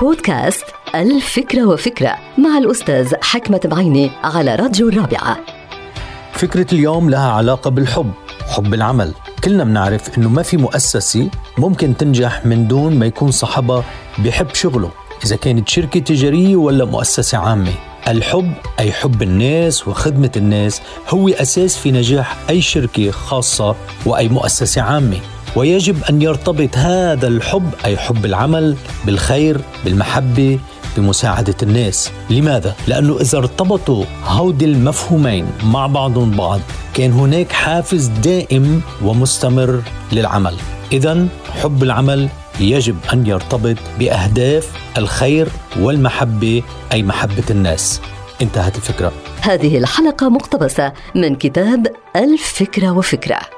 بودكاست الفكرة وفكرة مع الأستاذ حكمة بعيني على راديو الرابعة. فكرة اليوم لها علاقة بالحب حب العمل. كلنا بنعرف إنه ما في مؤسسة ممكن تنجح من دون ما يكون صاحبها بحب شغله إذا كانت شركة تجارية ولا مؤسسة عامة. الحب أي حب الناس وخدمة الناس هو أساس في نجاح أي شركة خاصة وأي مؤسسة عامة. ويجب أن يرتبط هذا الحب أي حب العمل بالخير بالمحبة بمساعدة الناس. لماذا؟ لأنه إذا ارتبطوا هودي المفهومين مع بعضهم بعض كان هناك حافز دائم ومستمر للعمل. إذا حب العمل يجب أن يرتبط بأهداف الخير والمحبة أي محبة الناس. انتهت الفكرة. هذه الحلقة مقتبسة من كتاب الفكرة وفكرة.